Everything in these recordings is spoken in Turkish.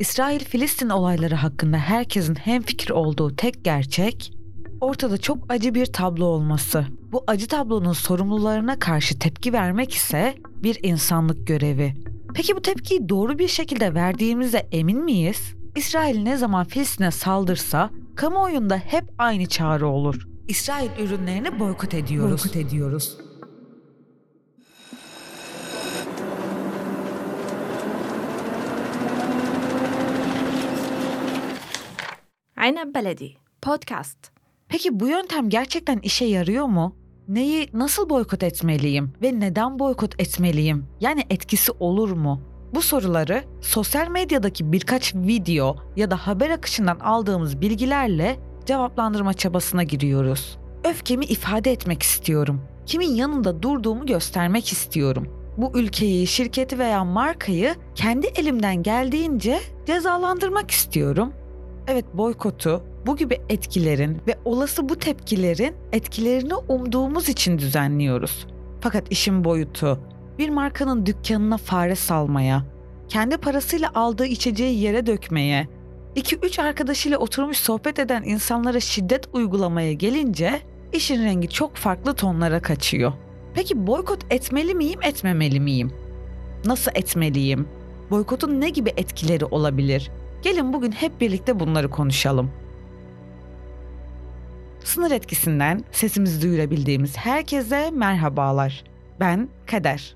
İsrail-Filistin olayları hakkında herkesin hemfikir olduğu tek gerçek, ortada çok acı bir tablo olması. Bu acı tablonun sorumlularına karşı tepki vermek ise bir insanlık görevi. Peki bu tepkiyi doğru bir şekilde verdiğimize emin miyiz? İsrail ne zaman Filistin'e saldırsa kamuoyunda hep aynı çağrı olur. İsrail ürünlerini boykot ediyoruz. Boykot ediyoruz. Aynen Beledi Podcast. Peki bu yöntem gerçekten işe yarıyor mu? Neyi nasıl boykot etmeliyim ve neden boykot etmeliyim? Yani etkisi olur mu? Bu soruları sosyal medyadaki birkaç video ya da haber akışından aldığımız bilgilerle cevaplandırma çabasına giriyoruz. Öfkemi ifade etmek istiyorum. Kimin yanında durduğumu göstermek istiyorum. Bu ülkeyi, şirketi veya markayı kendi elimden geldiğince cezalandırmak istiyorum. Evet boykotu bu gibi etkilerin ve olası bu tepkilerin etkilerini umduğumuz için düzenliyoruz. Fakat işin boyutu bir markanın dükkanına fare salmaya, kendi parasıyla aldığı içeceği yere dökmeye, 2-3 arkadaşıyla oturmuş sohbet eden insanlara şiddet uygulamaya gelince işin rengi çok farklı tonlara kaçıyor. Peki boykot etmeli miyim, etmemeli miyim? Nasıl etmeliyim? Boykotun ne gibi etkileri olabilir? Gelin bugün hep birlikte bunları konuşalım. Sınır etkisinden sesimizi duyurabildiğimiz herkese merhabalar. Ben Kader.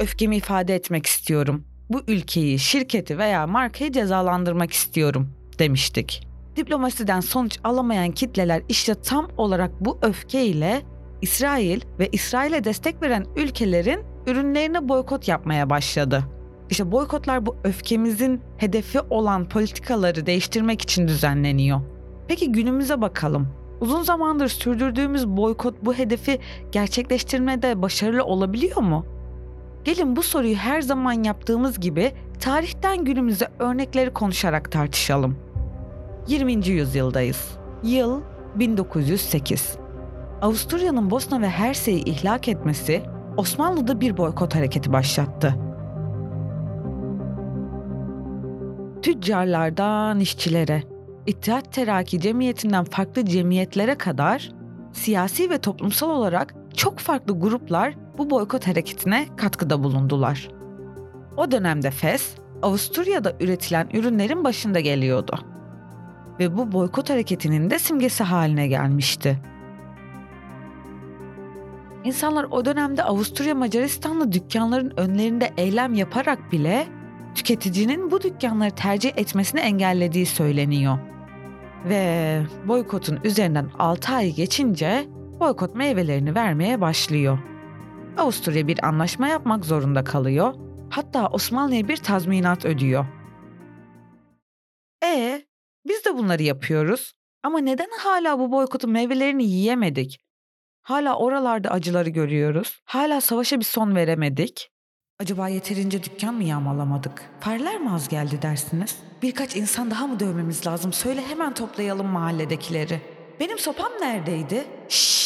Öfkemi ifade etmek istiyorum. Bu ülkeyi, şirketi veya markayı cezalandırmak istiyorum demiştik. Diplomasiden sonuç alamayan kitleler işte tam olarak bu öfkeyle İsrail ve İsrail'e destek veren ülkelerin ürünlerine boykot yapmaya başladı. İşte boykotlar bu öfkemizin hedefi olan politikaları değiştirmek için düzenleniyor. Peki günümüze bakalım. Uzun zamandır sürdürdüğümüz boykot bu hedefi gerçekleştirmede başarılı olabiliyor mu? Gelin bu soruyu her zaman yaptığımız gibi tarihten günümüze örnekleri konuşarak tartışalım. 20. yüzyıldayız. Yıl 1908. Avusturya'nın Bosna ve Hersey'i ihlak etmesi Osmanlı'da bir boykot hareketi başlattı. Tüccarlardan işçilere, İttihat Terakki Cemiyeti'nden farklı cemiyetlere kadar siyasi ve toplumsal olarak çok farklı gruplar bu boykot hareketine katkıda bulundular. O dönemde Fes, Avusturya'da üretilen ürünlerin başında geliyordu. Ve bu boykot hareketinin de simgesi haline gelmişti. İnsanlar o dönemde Avusturya Macaristanlı dükkanların önlerinde eylem yaparak bile tüketicinin bu dükkanları tercih etmesini engellediği söyleniyor. Ve boykotun üzerinden 6 ay geçince boykot meyvelerini vermeye başlıyor. Avusturya bir anlaşma yapmak zorunda kalıyor. Hatta Osmanlı'ya bir tazminat ödüyor. E biz de bunları yapıyoruz. Ama neden hala bu boykotun meyvelerini yiyemedik? Hala oralarda acıları görüyoruz. Hala savaşa bir son veremedik. Acaba yeterince dükkan mı yağmalamadık? Fareler mi az geldi dersiniz? Birkaç insan daha mı dövmemiz lazım? Söyle hemen toplayalım mahalledekileri. Benim sopam neredeydi? Şşş!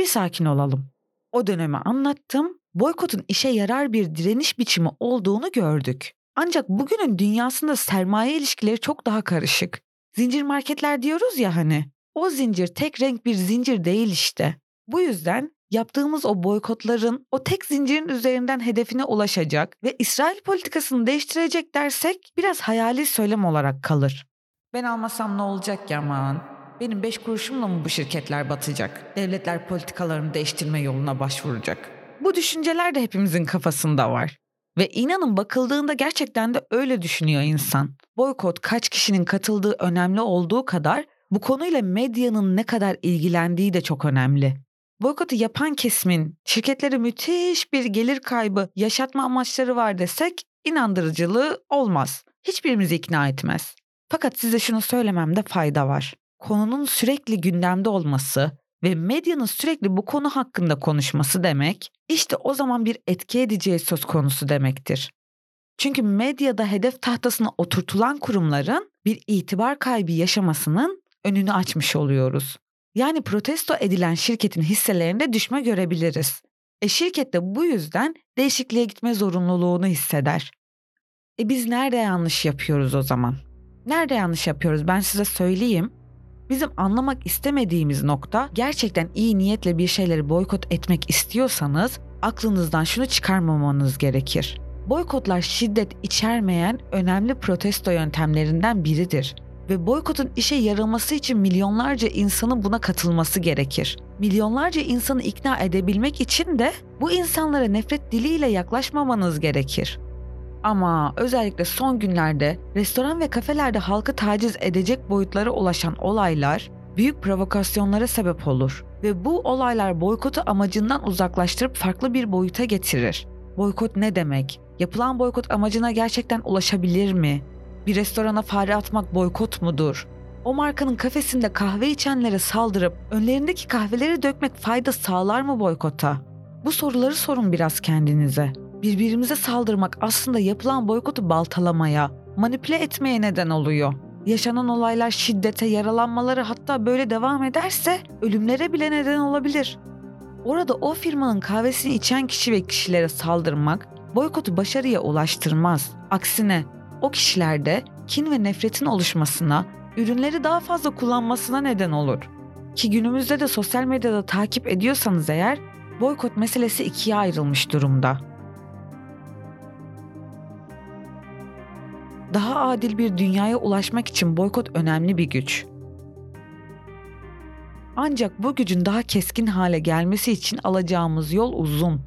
Bir sakin olalım. O dönemi anlattım. Boykotun işe yarar bir direniş biçimi olduğunu gördük. Ancak bugünün dünyasında sermaye ilişkileri çok daha karışık. Zincir marketler diyoruz ya hani. O zincir tek renk bir zincir değil işte. Bu yüzden yaptığımız o boykotların o tek zincirin üzerinden hedefine ulaşacak ve İsrail politikasını değiştirecek dersek biraz hayali söylem olarak kalır. Ben almasam ne olacak ki aman? Benim beş kuruşumla mı bu şirketler batacak? Devletler politikalarını değiştirme yoluna başvuracak. Bu düşünceler de hepimizin kafasında var. Ve inanın bakıldığında gerçekten de öyle düşünüyor insan. Boykot kaç kişinin katıldığı önemli olduğu kadar bu konuyla medyanın ne kadar ilgilendiği de çok önemli. Boykotu yapan kesimin şirketlere müthiş bir gelir kaybı yaşatma amaçları var desek inandırıcılığı olmaz. Hiçbirimizi ikna etmez. Fakat size şunu söylememde fayda var. Konunun sürekli gündemde olması ve medyanın sürekli bu konu hakkında konuşması demek, işte o zaman bir etki edeceği söz konusu demektir. Çünkü medyada hedef tahtasına oturtulan kurumların bir itibar kaybı yaşamasının önünü açmış oluyoruz. Yani protesto edilen şirketin hisselerinde düşme görebiliriz. E şirket de bu yüzden değişikliğe gitme zorunluluğunu hisseder. E biz nerede yanlış yapıyoruz o zaman? Nerede yanlış yapıyoruz ben size söyleyeyim. Bizim anlamak istemediğimiz nokta gerçekten iyi niyetle bir şeyleri boykot etmek istiyorsanız aklınızdan şunu çıkarmamanız gerekir. Boykotlar şiddet içermeyen önemli protesto yöntemlerinden biridir ve boykotun işe yaraması için milyonlarca insanın buna katılması gerekir. Milyonlarca insanı ikna edebilmek için de bu insanlara nefret diliyle yaklaşmamanız gerekir. Ama özellikle son günlerde restoran ve kafelerde halkı taciz edecek boyutlara ulaşan olaylar büyük provokasyonlara sebep olur ve bu olaylar boykotu amacından uzaklaştırıp farklı bir boyuta getirir. Boykot ne demek? Yapılan boykot amacına gerçekten ulaşabilir mi? Bir restorana fare atmak boykot mudur? O markanın kafesinde kahve içenlere saldırıp önlerindeki kahveleri dökmek fayda sağlar mı boykota? Bu soruları sorun biraz kendinize. Birbirimize saldırmak aslında yapılan boykotu baltalamaya, manipüle etmeye neden oluyor. Yaşanan olaylar şiddete, yaralanmaları hatta böyle devam ederse ölümlere bile neden olabilir. Orada o firmanın kahvesini içen kişi ve kişilere saldırmak boykotu başarıya ulaştırmaz. Aksine o kişilerde kin ve nefretin oluşmasına, ürünleri daha fazla kullanmasına neden olur. Ki günümüzde de sosyal medyada takip ediyorsanız eğer boykot meselesi ikiye ayrılmış durumda. Daha adil bir dünyaya ulaşmak için boykot önemli bir güç. Ancak bu gücün daha keskin hale gelmesi için alacağımız yol uzun.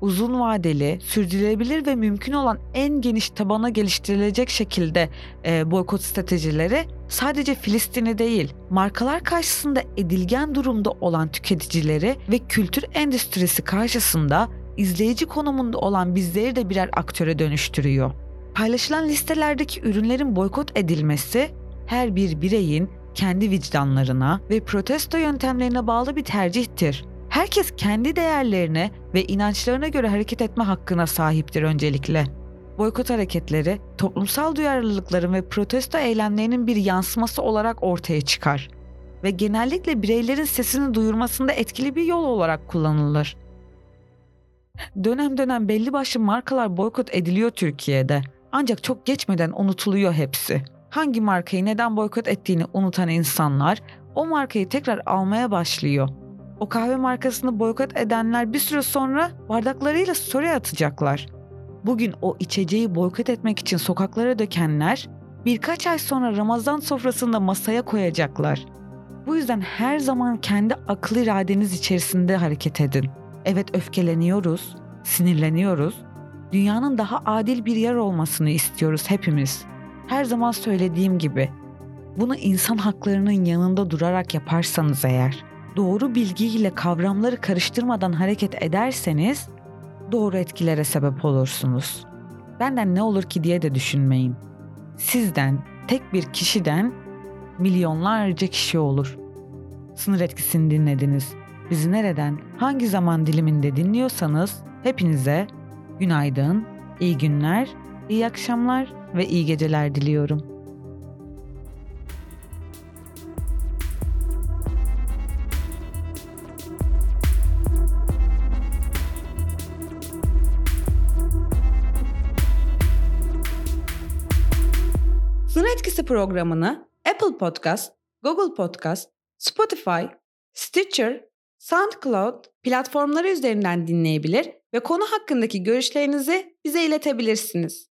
Uzun vadeli, sürdürülebilir ve mümkün olan en geniş tabana geliştirilecek şekilde e, boykot stratejileri sadece Filistin'i değil, markalar karşısında edilgen durumda olan tüketicileri ve kültür endüstrisi karşısında izleyici konumunda olan bizleri de birer aktöre dönüştürüyor. Paylaşılan listelerdeki ürünlerin boykot edilmesi her bir bireyin kendi vicdanlarına ve protesto yöntemlerine bağlı bir tercihtir. Herkes kendi değerlerine ve inançlarına göre hareket etme hakkına sahiptir öncelikle. Boykot hareketleri, toplumsal duyarlılıkların ve protesto eylemlerinin bir yansıması olarak ortaya çıkar ve genellikle bireylerin sesini duyurmasında etkili bir yol olarak kullanılır. Dönem dönem belli başlı markalar boykot ediliyor Türkiye'de. Ancak çok geçmeden unutuluyor hepsi. Hangi markayı neden boykot ettiğini unutan insanlar o markayı tekrar almaya başlıyor. O kahve markasını boykot edenler bir süre sonra bardaklarıyla story atacaklar. Bugün o içeceği boykot etmek için sokaklara dökenler birkaç ay sonra Ramazan sofrasında masaya koyacaklar. Bu yüzden her zaman kendi akıl iradeniz içerisinde hareket edin. Evet öfkeleniyoruz, sinirleniyoruz. Dünyanın daha adil bir yer olmasını istiyoruz hepimiz. Her zaman söylediğim gibi bunu insan haklarının yanında durarak yaparsanız eğer, doğru bilgiyle kavramları karıştırmadan hareket ederseniz doğru etkilere sebep olursunuz. Benden ne olur ki diye de düşünmeyin. Sizden, tek bir kişiden milyonlarca kişi olur. Sınır etkisini dinlediniz. Bizi nereden, hangi zaman diliminde dinliyorsanız hepinize günaydın, iyi günler, iyi akşamlar ve iyi geceler diliyorum. Sınır Etkisi programını Apple Podcast, Google Podcast, Spotify, Stitcher, SoundCloud platformları üzerinden dinleyebilir ve konu hakkındaki görüşlerinizi bize iletebilirsiniz.